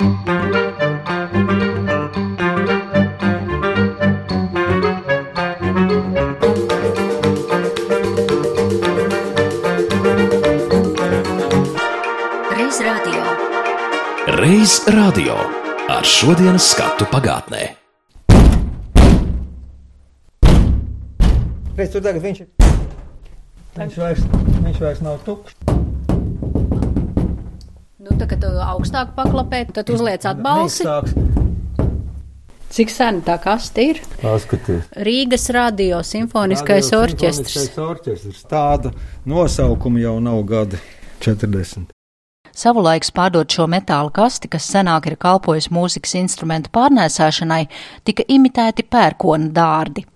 Reiz radio Reiz radio ar šodienas skatu pagātnē. Redz, tur tagad viņš ir. Viņš vairs, viņš vairs nav tukšs. Nu, tā, kad tu augstāk paklapē, tad uzliec atbalsi. Sāks. Cik sen tā kaste ir? Paskaties. Rīgas radio simfoniskais orķestrs. Simfoniskais orķestrs. Tāda nosaukuma jau nav gadi 40. Savulaik pārdot šo metāla kasti, kas senāk ir kalpojusi mūzikas instrumentu pārnēsāšanai, tika imitēti pērkona dārdi.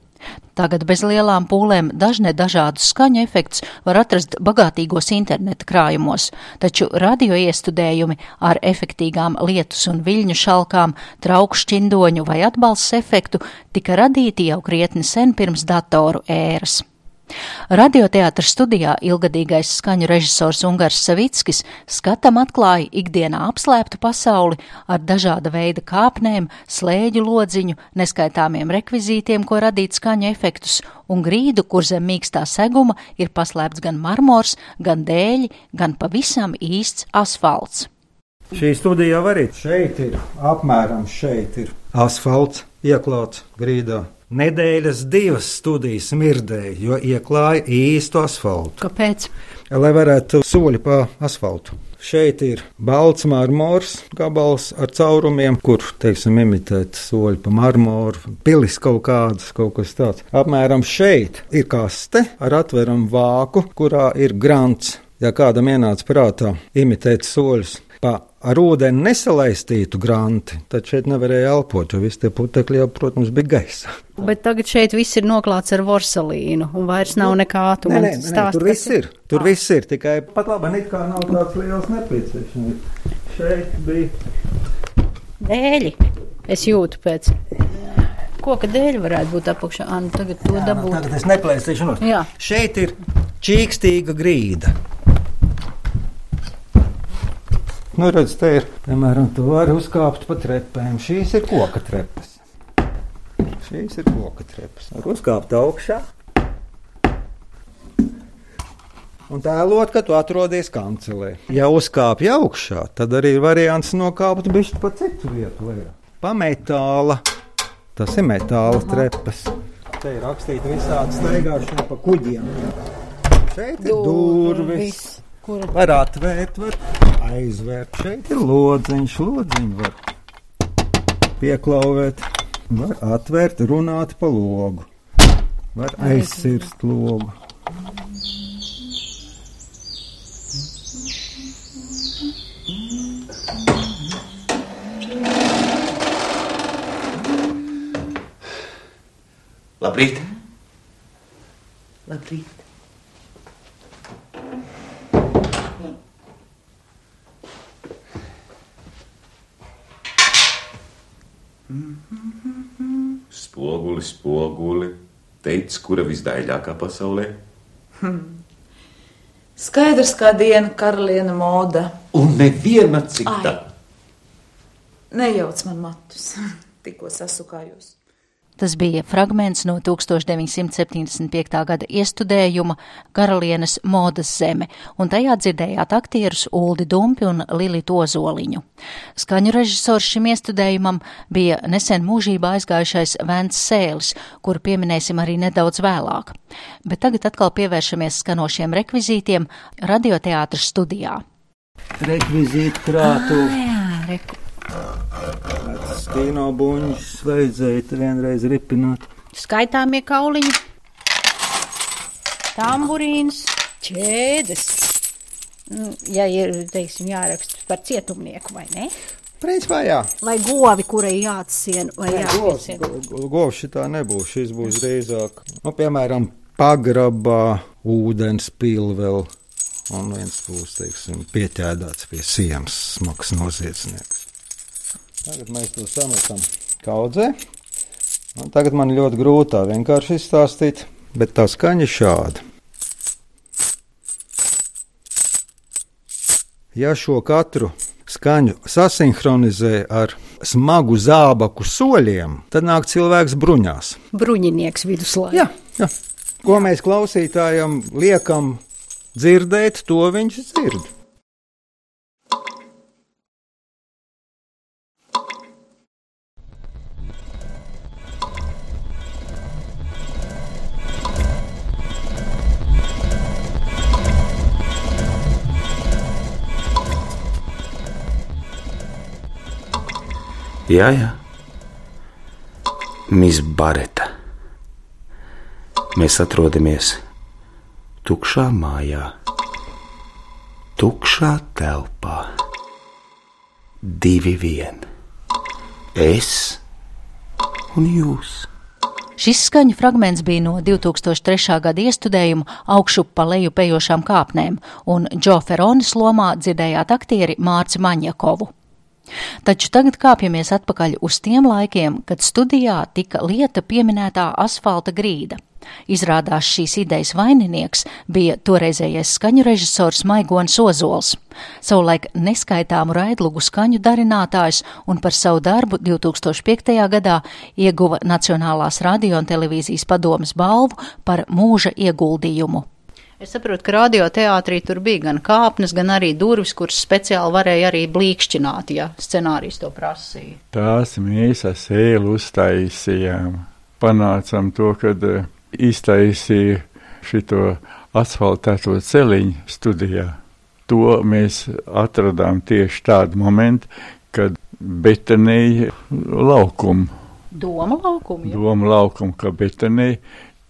Tagad bez lielām pūlēm dažne dažādus skaņu efektus var atrast bagātīgos interneta krājumos, taču radio iestudējumi ar efektīgām lietus un viļņu šalkām, trauku šķindoņu vai atbalsts efektu tika radīti jau krietni sen pirms datoru ēras. Radioteātras studijā ilgadīgais skaņu režisors Ungars Savickis skatam atklāja ikdienā apslēptu pasauli ar dažāda veida kāpnēm, slēģu lodziņu, neskaitāmiem rekvizītiem, ko radīt skaņu efektus, un grīdu, kur zem mīkstā seguma ir paslēpts gan marmors, gan dēļi, gan pavisam īsts asfalts. Šī studija jau arī šeit ir. Apmēram šeit ir asfalts ieklāts grīdā. Nedēļas divas studijas mirdēja, jo ieklāja īstu asfaltu. Kāpēc? Lai varētu soļi pa asfaltu. Šeit ir balts marmors, gabals ar caurumiem, kur, teiksim, imitēt soļi pa marmoru, pilis kaut kādas, kaut kas tāds. Apmēram šeit ir kaste ar atveramu vāku, kurā ir grants. Ja kādam ienāca prātā imitēt soļus pa ar ūdeni nesalaistītu granti, tad šeit nevarēja elpot, jo visi tie putekļi jau, protams, bija gaisa. Bet tagad šeit viss ir noklāts ar vorsalīnu, un vairs nav nekā tu Nē, nē, nē, tur viss ir. Tur Ah. viss ir. Tikai pat labi, it kā nav tāds liels nepieciešams. Šeit bija. Dēļi. Es jūtu pēc. Koka dēļ varētu būt apakšā. Anu, tagad to Jā, nu, dabūt. tagad es neplēsīšu no. Šeit ir čīkstīga grīda. Nu, redz, te ir, piemēram, tu vari uzkāpt pa trepēm. Šīs ir koka trepas. Šīs ir koka trepas. Var uzkāpt augšā. Un tēlot, ka tu atrodies kancelē. Ja uzkāpj augšā, tad arī ir variants nokāpt bišķi pa citu vietu. lejā. Pa metāla. Tas ir metāla trepas. Te ir rakstīta visādi staigāšana pa kuģiem. Šeit ir durvis. Kur Var atvērt, var aizvērt. Šeit ir lodziņš, lodziņš var pieklauvēt. Var atvērt, runāt pa logu. Var aizsirst logu. Labrīt! Labrīt! Spoguli, spoguli, teic, kura visdaļākā pasaulē? Skaidrs, kā diena karaliene moda. Un neviena cita. Nejauc man matus, tikko sasukājos. Tas bija fragments no 1975. gada iestudējuma Karalienes modas zeme, un tajā dzirdējāt aktierus Uldi Dumpi un Lili Tozoliņu. Skaņu režisors šim iestudējumam bija nesen mūžībā aizgājušais Vents Sēlis, kuru pieminēsim arī nedaudz vēlāk. Bet tagad atkal pievēršamies skanošiem rekvizītiem radioteātras studijā. Rekvizīti krātu. Jā, reku. Stīno buņģis vajadzēja te vienreiz ripināt. Skaitāmie kauliņi, tamburīns, ķēdes. Nu, Ja ir, teiksim, jāraksta par cietumnieku vai ne? Principā jā. Vai govi, kurai jāatsien vai jāpiesien. Govs šitā nebūs, šis būs drīzāk, nu, piemēram, pagrabā ūdens pili vēl, un viens būs, teiksim, pieķēdāts pie sienas smags noziedznieks. Tagad mēs to sametam kaudzē. Un tagad man ļoti grūti tā vienkārši izstāstīt, bet tā skaņa ir šāda. Ja šo katru skaņu sasinhronizē ar smagu zābaku soļiem, tad nāk cilvēks bruņās. Bruņinieks viduslaikā. Jā, jā. Ko mēs klausītājam liekam dzirdēt, to viņš dzird. Jā, jā. Miss Bareta. Mēs atrodamies tukšā mājā, tukšā telpā. Divi vien. Es un jūs. Šis skaņu fragments bija no 2003. gada iestudējuma augšu pa leju pejošām kāpnēm, un Džo Feronis lomā dzirdējāt aktieri Mārci Maņakovu. Taču tagad kāpjamies atpakaļ uz tiem laikiem, kad studijā tika lieta pieminētā asfalta grīda. Izrādās šīs idejas vaininieks bija toreizējais skaņu režisors Maigons Ozols, savulaik neskaitāmu raidlugu skaņu darinātājs un par savu darbu 2005. gadā ieguva Nacionālās radio un televīzijas padomas balvu par mūža ieguldījumu. Es saprotu, ka radioteātrī tur bija gan kāpnes, gan arī durvis, kuras speciāli varēja arī blīkšķināt, ja scenārijs to prasīja. Tās mēs ar sēlu uztaisījām. Panācām to, kad uh, iztaisīja šito asfaltēto celiņu studijā. To mēs atradām tieši tādu momentu, kad betonēja laukumu. Doma laukumu. Jā. Doma laukumu, ka betonēja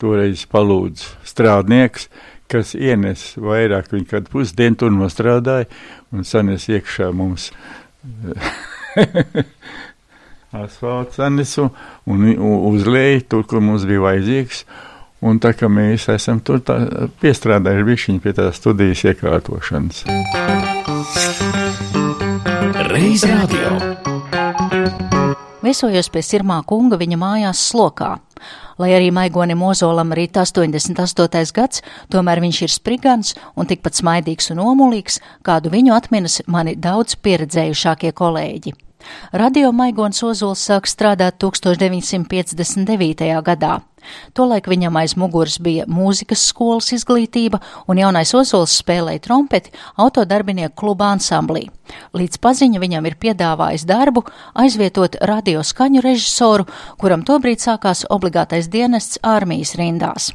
toreiz palūdz strādnieks, kas ienes vairāk, viņa kādu pusdienu tur nostrādāja un sanes iekšā mums asfalts sanesu un uzlēja tur, kur mums bija vajadzīgs. Un tā kā mēs esam tur tā, piestrādājuši višķiņu pie tā studijas iekārtošanas. Reiz radio. Viesojos pie Sirmā kunga viņa mājās slokā. Lai arī Maigonim Ozolam rīt 88. gads, tomēr viņš ir sprigans un tikpat smaidīgs un omulīgs, kādu viņu atminas mani daudz pieredzējušākie kolēģi. Radio Maigons Ozols sāk strādāt 1959. gadā. Tolaik viņam aiz muguras bija mūzikas skolas izglītība, un jaunais Ozols spēlēja trompeti autodarbinieku kluba ansamblī. Līdz paziņa viņam ir piedāvājis darbu aizvietot radio skaņu režisoru, kuram tobrīd sākās obligātais dienests ārmijas rindās.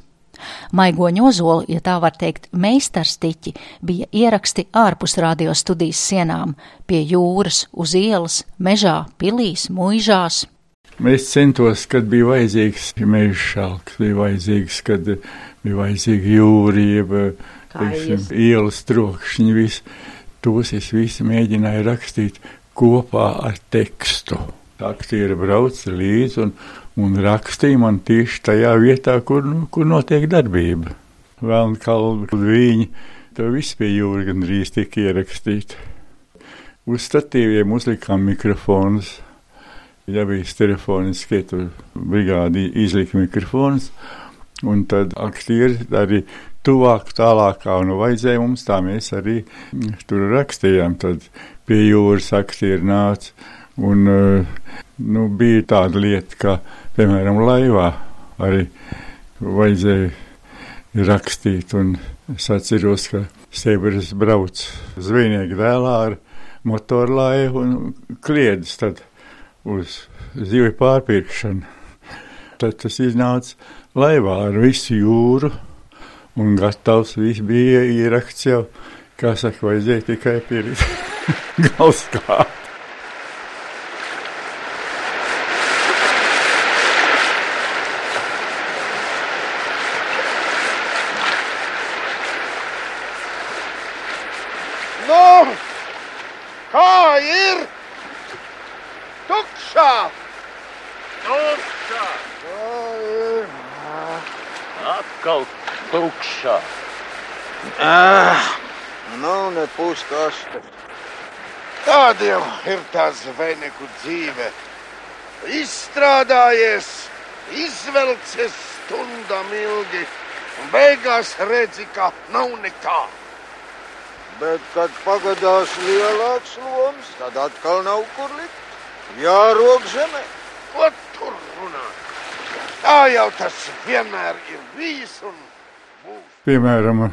Maigoņu ozolu, ja tā var teikt, meistarstiķi bija ieraksti ārpus radio studijas sienām, pie jūras, uz ielas, mežā, pilīs, muižās. Es centos, kad bija vajadzīgs meža šalks, bija vajadzīgs, kad bija vajadzīga jūrība, teiksim, ielas trokšņi, viss. Tos es visu mēģināju rakstīt kopā ar tekstu. Aktieri brauca līdzi un, un rakstīja man tieši tajā vietā, kur, nu, kur notiek darbība. Vēlni kalvi, viņi, to viss pie jūra gandrīz tika ierakstīti. Uz statīviem uzlikām mikrofonus. Ja bija telefoniski, tur brigādi izlika mikrofonus, un tad aktieri arī tuvāk, tālākā, un vajadzēja mums tā mēs arī tur rakstījām. Tad pie jūras aktieri nāca Un, eh, nu, bija tāda lieta, ka, piemēram, laivā arī vajadzēja rakstīt. Es atceros, ka Stēbris brauc zvejnieka dēlā ar motorlaivu un kliedz tad uz zivju pārpirkšanu. Tad tas iznāca laivā ar visu jūru un gatavs. Viss bija ieraksts jau, kā saka, vajadzēja tikai pirkt galskāpu. puskaste. Tāda jau ir tā zvejnieku dzīve. Izstrādājies, izvelcies stundām ilgi, un beigās redzi, ka nav nekā. Bet, kad pagadās lielāks loms, tad atkal nav kur likt. Jārok zemē. Ko? Tā jau tas vienmēr ir bijis un būs. Piemēram,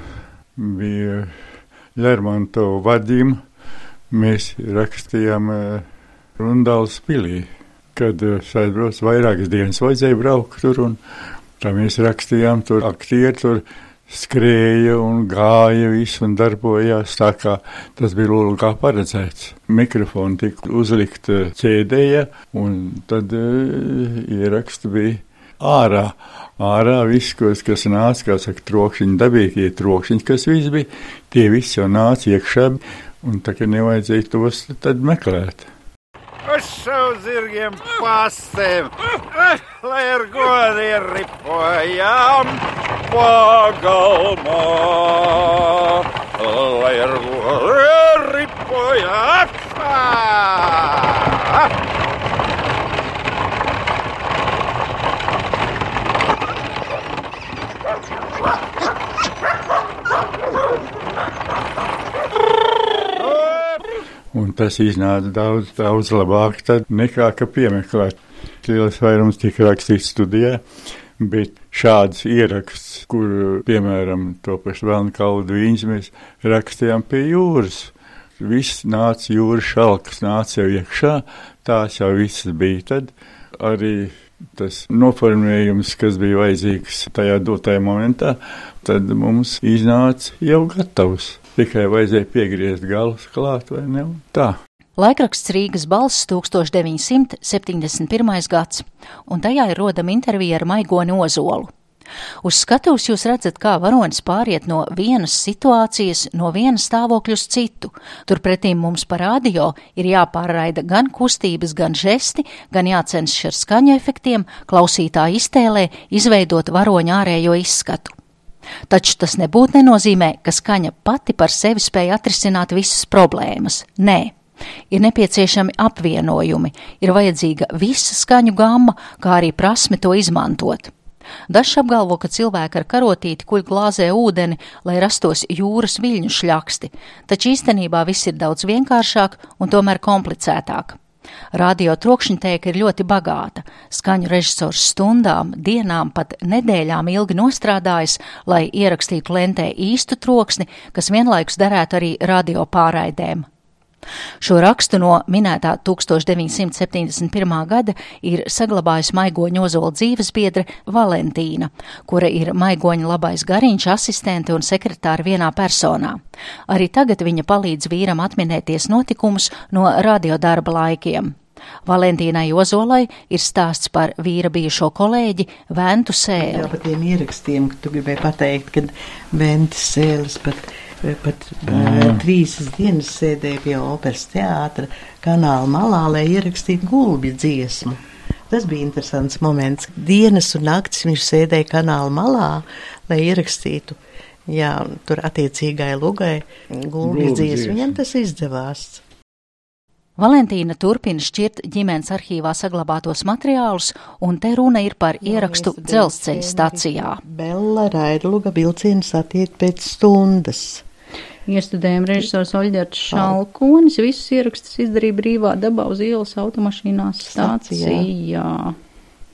bija Lermontovu vadījuma. Mēs rakstījām Rundāls pilī, kad aizbrauc vairākas dienas vajadzēja braukt tur un tā mēs rakstījām tur aktieri tur skrēja un gāja visu un darbojās tā, kā tas bija lūlu kā paredzēts. Mikrofoni tika uzlikt cēdēja un tad ieraksti bija ārā. Ārā viss, kas, kas nāca, kā saka, trokšņi, dabīgie trokšņi, kas viss bija, tie visi jau nāca iekšā, un tā kā nevajadzēja tos tad meklēt. Uz savu zirgiem pastēm, lai ar godi ripojām pagalmā, lai ar godi ripojām. Ah! Un tas iznāca daudz, daudz labāk nekā piemeklēt. Lielais vairums tika rakstīts studijā, bet šāds ieraksts, kur, piemēram, to pašu Vēlnu kaudu viņas mēs rakstījām pie jūras. Viss nāca jūras šalkas, nāca jau iekšā, tās jau visas bija tad arī tas noformējums, kas bija vajadzīgs tajā dotajā momentā, tad mums iznāca jau gatavs. Tikai vajadzēja piegriezt galus klāt vai ne? Tā. Laikraksts Rīgas balss 1971. gads, un tajā ir rodama intervija ar Maigoni Ozolu. Uz skatuves jūs redzat, kā varonis pāriet no vienas situācijas, no viena stāvokļa uz citu. Turpretī mums par radio ir jāpārraida gan kustības, gan žesti, gan jācenšas ar skaņu efektiem, klausītāja iztēlē izveidot varoņa ārējo izskatu. Taču tas nebūtu nenozīmē, ka skaņa pati par sevi spēj atrisināt visas problēmas. Nē. Ir nepieciešami apvienojumi, ir vajadzīga visa skaņu gama, kā arī prasme to izmantot. Dažs apgalvo, ka cilvēki ar karotīti kuļ glāzē ūdeni, lai rastos jūras viļņu šļaksti, taču īstenībā viss ir daudz vienkāršāk un tomēr komplicētāk. Radio trokšņtēka ir ļoti bagāta. Skaņu režisors stundām, dienām, pat nedēļām ilgi nostrādājis, lai ierakstītu lentē īstu troksni, kas vienlaikus derētu arī radio pārraidēm. Šo rakstu no minētā 1971. gada ir saglabājusi Maigoņa ozola dzīvesbiedre Valentīna, kura ir Maigoņa labais gariņš, asistente un sekretāra vienā personā. Arī tagad viņa palīdz vīram atminēties notikumus no radiodarba laikiem. Valentīnai Ozolai ir stāsts par vīra bijušo kolēģi Ventu Sēli. Jā, par tiem ierakstiem, ka tu gribēji pateikt, ka Ventas Sēles pat pat mm. trīs dienas sēdēja pie operas teātra kanāla malā, lai ierakstītu gulbju dziesmu. Tas bija interesants moments. Dienas un naktis viņš sēdēja kanāla malā, lai ierakstītu. Jā, tur attiecīgai lugai gulbju dziesmu. Viņam tas izdevās. Valentīna turpina šķirt ģimenes arhīvā saglabātos materiālus, un te runa ir par ierakstu dzelzceļa stacijā. Bella Raidluga vilciens attiek pēc stundas. Iestudējām režisors Oļģerts Šalkonis, visus ierakstus izdarīja brīvā dabā uz ielas automašīnās stācijā.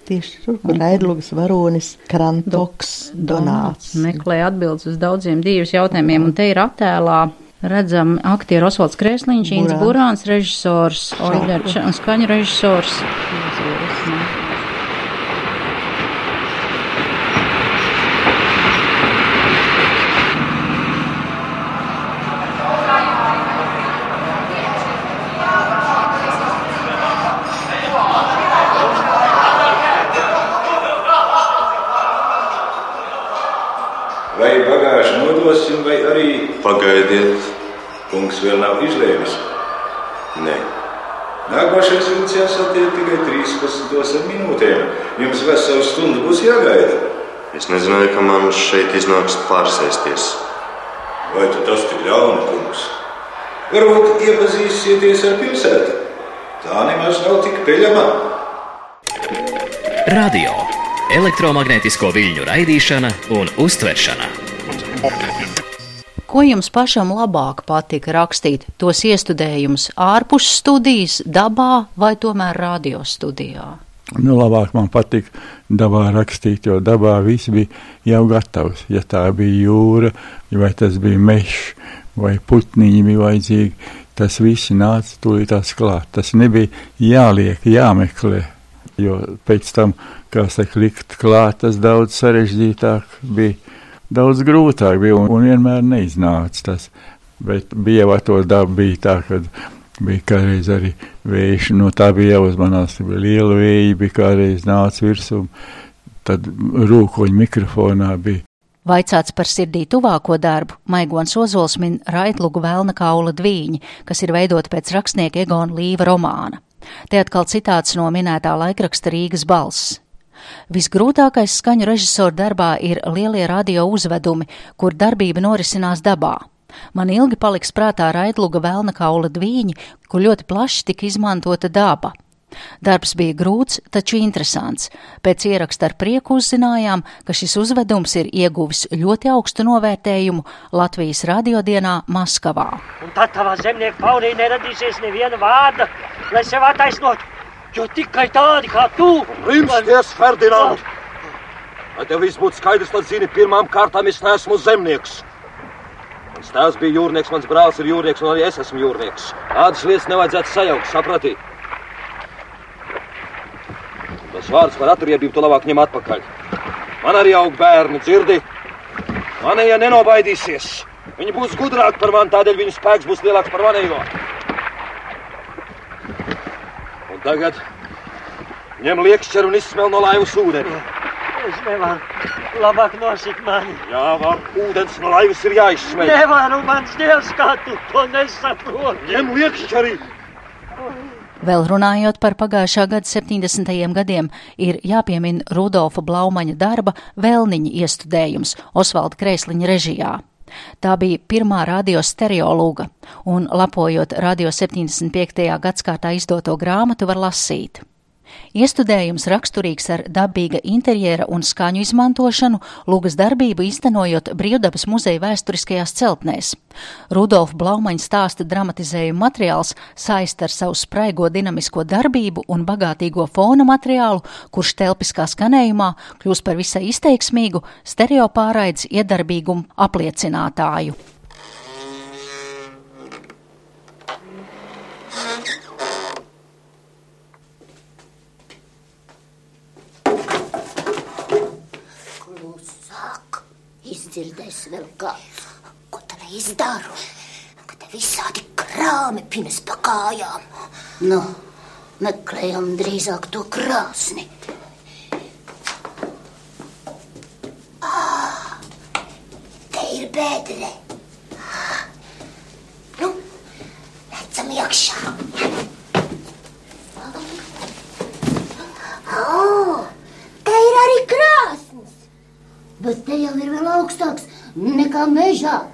Tieši tur, kur Raidlugas varonis Krantoks Donāts. Meklē atbildes uz daudziem dzīves jautājumiem, un te ir attēlā redzam aktieru Osvalds Krēsliņš, Ins Burāns, režisors, Oļģerts un skaņu režisors. Uzvieris, Pagaidiet, kungs vēl nav izlēmis. Nē. Nākošais vilciens attiek tikai 13 minūtēm. Jums veselu stundu būs jāgaida. Es nezināju, ka man šeit iznāks pārsēsties. Vai tas tik ļauni, kungs? Varbūt iepazīsieties ar pilsētu. Tā nemaz nav tik peļama. Radio, elektromagnētisko viļņu raidīšana un uztveršana. Ko jums pašam labāk patika rakstīt? Tos iestudējumus ārpus studijas, dabā vai tomēr radio studijā? Nu, labāk man patīk dabā rakstīt, jo dabā viss bija jau gatavs. Ja tā bija jūra, vai tas bija mežs, vai putniņi bija vajadzīgi, tas viss nāca tūlītās klāt. Tas nebija jāliek, jāmeklē, jo pēc tam, kā saka, likt klāt, tas daudz sarežģītāk bija, daudz grūtāk bija un, un vienmēr neiznāca tas. Bet bija jau to dabu bija tā, ka bija kādreiz arī vējš, no tā bija jāuzmanās, bija liela vēja, bija kādreiz nāca virsū, tad rūkoņu mikrofonā bija. Vaicāts par sirdī tuvāko darbu, Maigons Ozols min Raitlugu Vēlna kaula dvīņi, kas ir veidota pēc rakstnieka Egona Līva romāna. Te atkal citāts no minētā laikraksta Rīgas balss. Visgrūtākais skaņu režisoru darbā ir lielie radio uzvedumi, kur darbība norisinās dabā. Man ilgi paliks prātā raidluga vēlna kaula dvīņi, kur ļoti plaši tika izmantota daba. Darbs bija grūts, taču interesants. Pēc ieraksta ar prieku uzzinājām, ka šis uzvedums ir ieguvis ļoti augstu novērtējumu Latvijas radiodienā Maskavā. Un tad tavā zemnieku paunī neradīsies neviena vārda, lai sev attaisnotu, jo tikai tādi kā tu. Rimsties, Ferdinand! Lai tev viss būtu skaidrs, tad zini, pirmām kārtām es neesmu zemnieks. Mans tēvs bija jūrnieks, mans brālis ir jūrnieks, un arī es esmu jūrnieks. Tādas lietas nevajadzētu sajaukt, saprati? Tas vārds par atriebību tu labāk ņem atpakaļ. Man arī aug bērni, dzirdi? Manējie nenobaidīsies. Viņi būs gudrāki par mani, tādēļ viņu spēks būs lielāks par manējo. Un tagad ņem liekšķeru un izsmel no laivas ūdeni. Es nevaru. Labāk nosit mani. Jā, var. Ūdens no laivas ir jāizsmeļ. Nevaru, mans dievs, kā tu to nesaproti. Ņem liekšķeri. Vēl runājot par pagājušā gada 70. gadiem, ir jāpiemina Rudolfa Blaumaņa darba Vēlniņa iestudējums Osvalda Kreisliņa režijā. Tā bija pirmā radio stereolūga, un lapojot radio 75. gadskārtā izdoto grāmatu var lasīt. Iestudējums raksturīgs ar dabīga interjera un skaņu izmantošanu, lūgas darbību iztenojot Brīvdabas muzeja vēsturiskajās celtnēs. Rudolfa Blaumaņa stāsta dramatizējuma materiāls saist ar savu spraigo dinamisko darbību un bagātīgo fona materiālu, kurš telpiskā skanējumā kļūs par visai izteiksmīgu stereo pārraides iedarbīgumu apliecinātāju. Dzirdēs vēl kāds. Ko tad izdaru? Ka te visādi krāmi pines pa kājām. Nu, meklējam drīzāk to krāsni. Ah, te ir bedre. Nu, lecam iekšā. Oh, te ir arī krāsnis bet te jau ir vēl augstāks nekā mežā.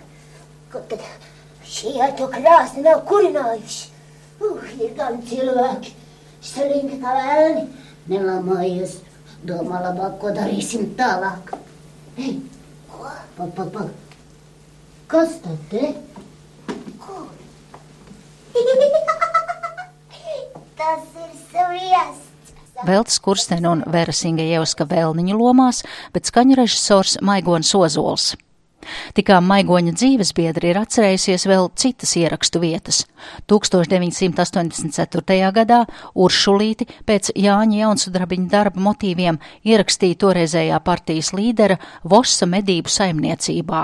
Kad šī ar to krāsni nav kurinājuši. Uh, ir gan cilvēki, slinki kā vēlni, nelamājies. Domā labāk, ko darīsim tālāk. Ei, ko? Pa, pa, pa. Kas tad te? Ko? Tas ir sviests. Veltes Kurstena un Vera Singejevska vēlniņu lomās, bet skaņu režisors Maigons Ozols. Tikā Maigoņa dzīves biedri ir atcerējusies vēl citas ierakstu vietas. 1984. gadā Uršulīti pēc Jāņa Jaunsudrabiņa darba motīviem ierakstīja toreizējā partijas līdera Vosa medību saimniecībā.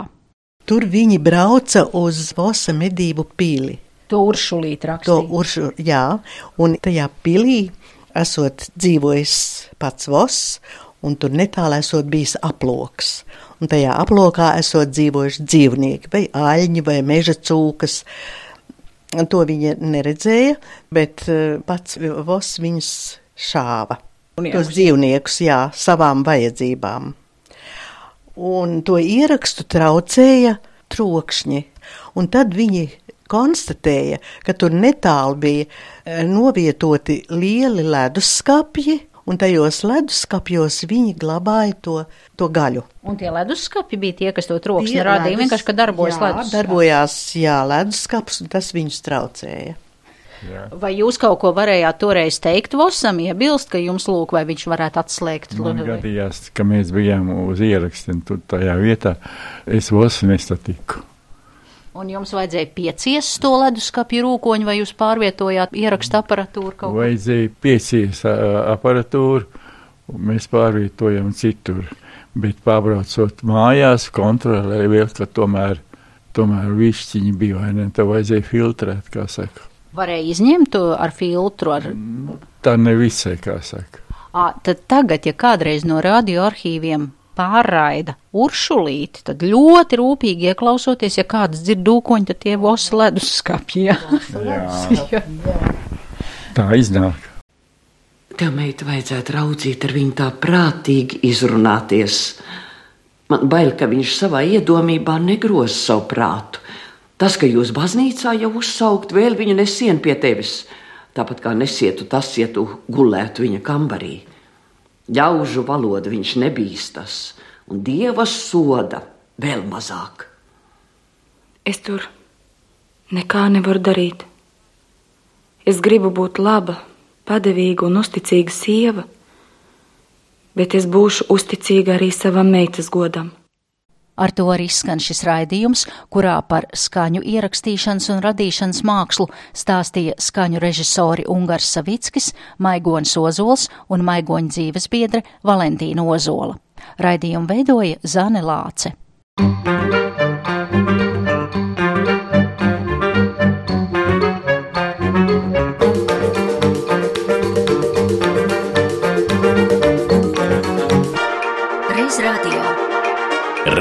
Tur viņi brauca uz Vosa medību pili. To Uršulīti rakstīja. To uršu, jā, un tajā pilī esot dzīvojis pats Voss, un tur netālu esot bijis aploks. Un tajā aplokā esot dzīvojuši dzīvnieki, vai āļņi, vai meža cūkas. To viņa neredzēja, bet eh, pats Voss viņus šāva. Tos dzīvniekus, jā, savām vajadzībām. Un to ierakstu traucēja trokšņi. Un tad viņi konstatēja, ka tur netālu bija eh, novietoti lieli leduskapji un tajos leduskapjos viņi glabāja to, to gaļu. Un tie leduskapi bija tie, kas to troksni radīja, vienkārši, ka darbojas jā, leduskapis. Darbojās, jā, leduskaps, un tas viņus traucēja. Jā. Vai jūs kaut ko varējāt toreiz teikt Vosam, iebilst, ka jums lūk, vai viņš varētu atslēgt? Man gadījās, ka mēs bijām uz ierakstu, un tur tajā vietā es vosu nestatiku. Un jums vajadzēja pieciest to leduskapju rūkoņu, vai jūs pārvietojāt ierakstu aparatūru kaut kur? Vajadzēja piecīs ā, aparatūru, un mēs pārvietojam citur. Bet pārbraucot mājās, kontrolēja vēl, ka tomēr, tomēr višķiņi bija, vai ne, tā vajadzēja filtrēt, kā saka. Varēja izņemt to ar filtru. Ar... Tā nevisai, kā saka. À, tad tagad, ja kādreiz no radioarkīviem pārraida uršulīti, tad ļoti rūpīgi ieklausoties, ja kāds dzird dūkoņu, tad tie vosi leduskapji. Jā. Jā. Tā iznāk. Tev, meita, vajadzētu raudzīt ar viņu tā prātīgi izrunāties. Man bail, ka viņš savā iedomībā negroza savu prātu. Tas, ka jūs baznīcā jau uzsaukt, vēl viņu nesien pie tevis, tāpat kā nesietu tas, ja tu gulētu viņa kambarī. Ļaužu valodu viņš nebīstas, un dieva soda vēl mazāk. Es tur nekā nevaru darīt. Es gribu būt laba, padevīga un uzticīga sieva, bet es būšu uzticīga arī savam meitas godam. Ar to arī skan šis raidījums, kurā par skaņu ierakstīšanas un radīšanas mākslu stāstīja skaņu režisori Ungars Savickis, Maigonis Ozols un Maigoņa dzīves biedre Valentīna Ozola. Raidījumu veidoja Zane Lāce.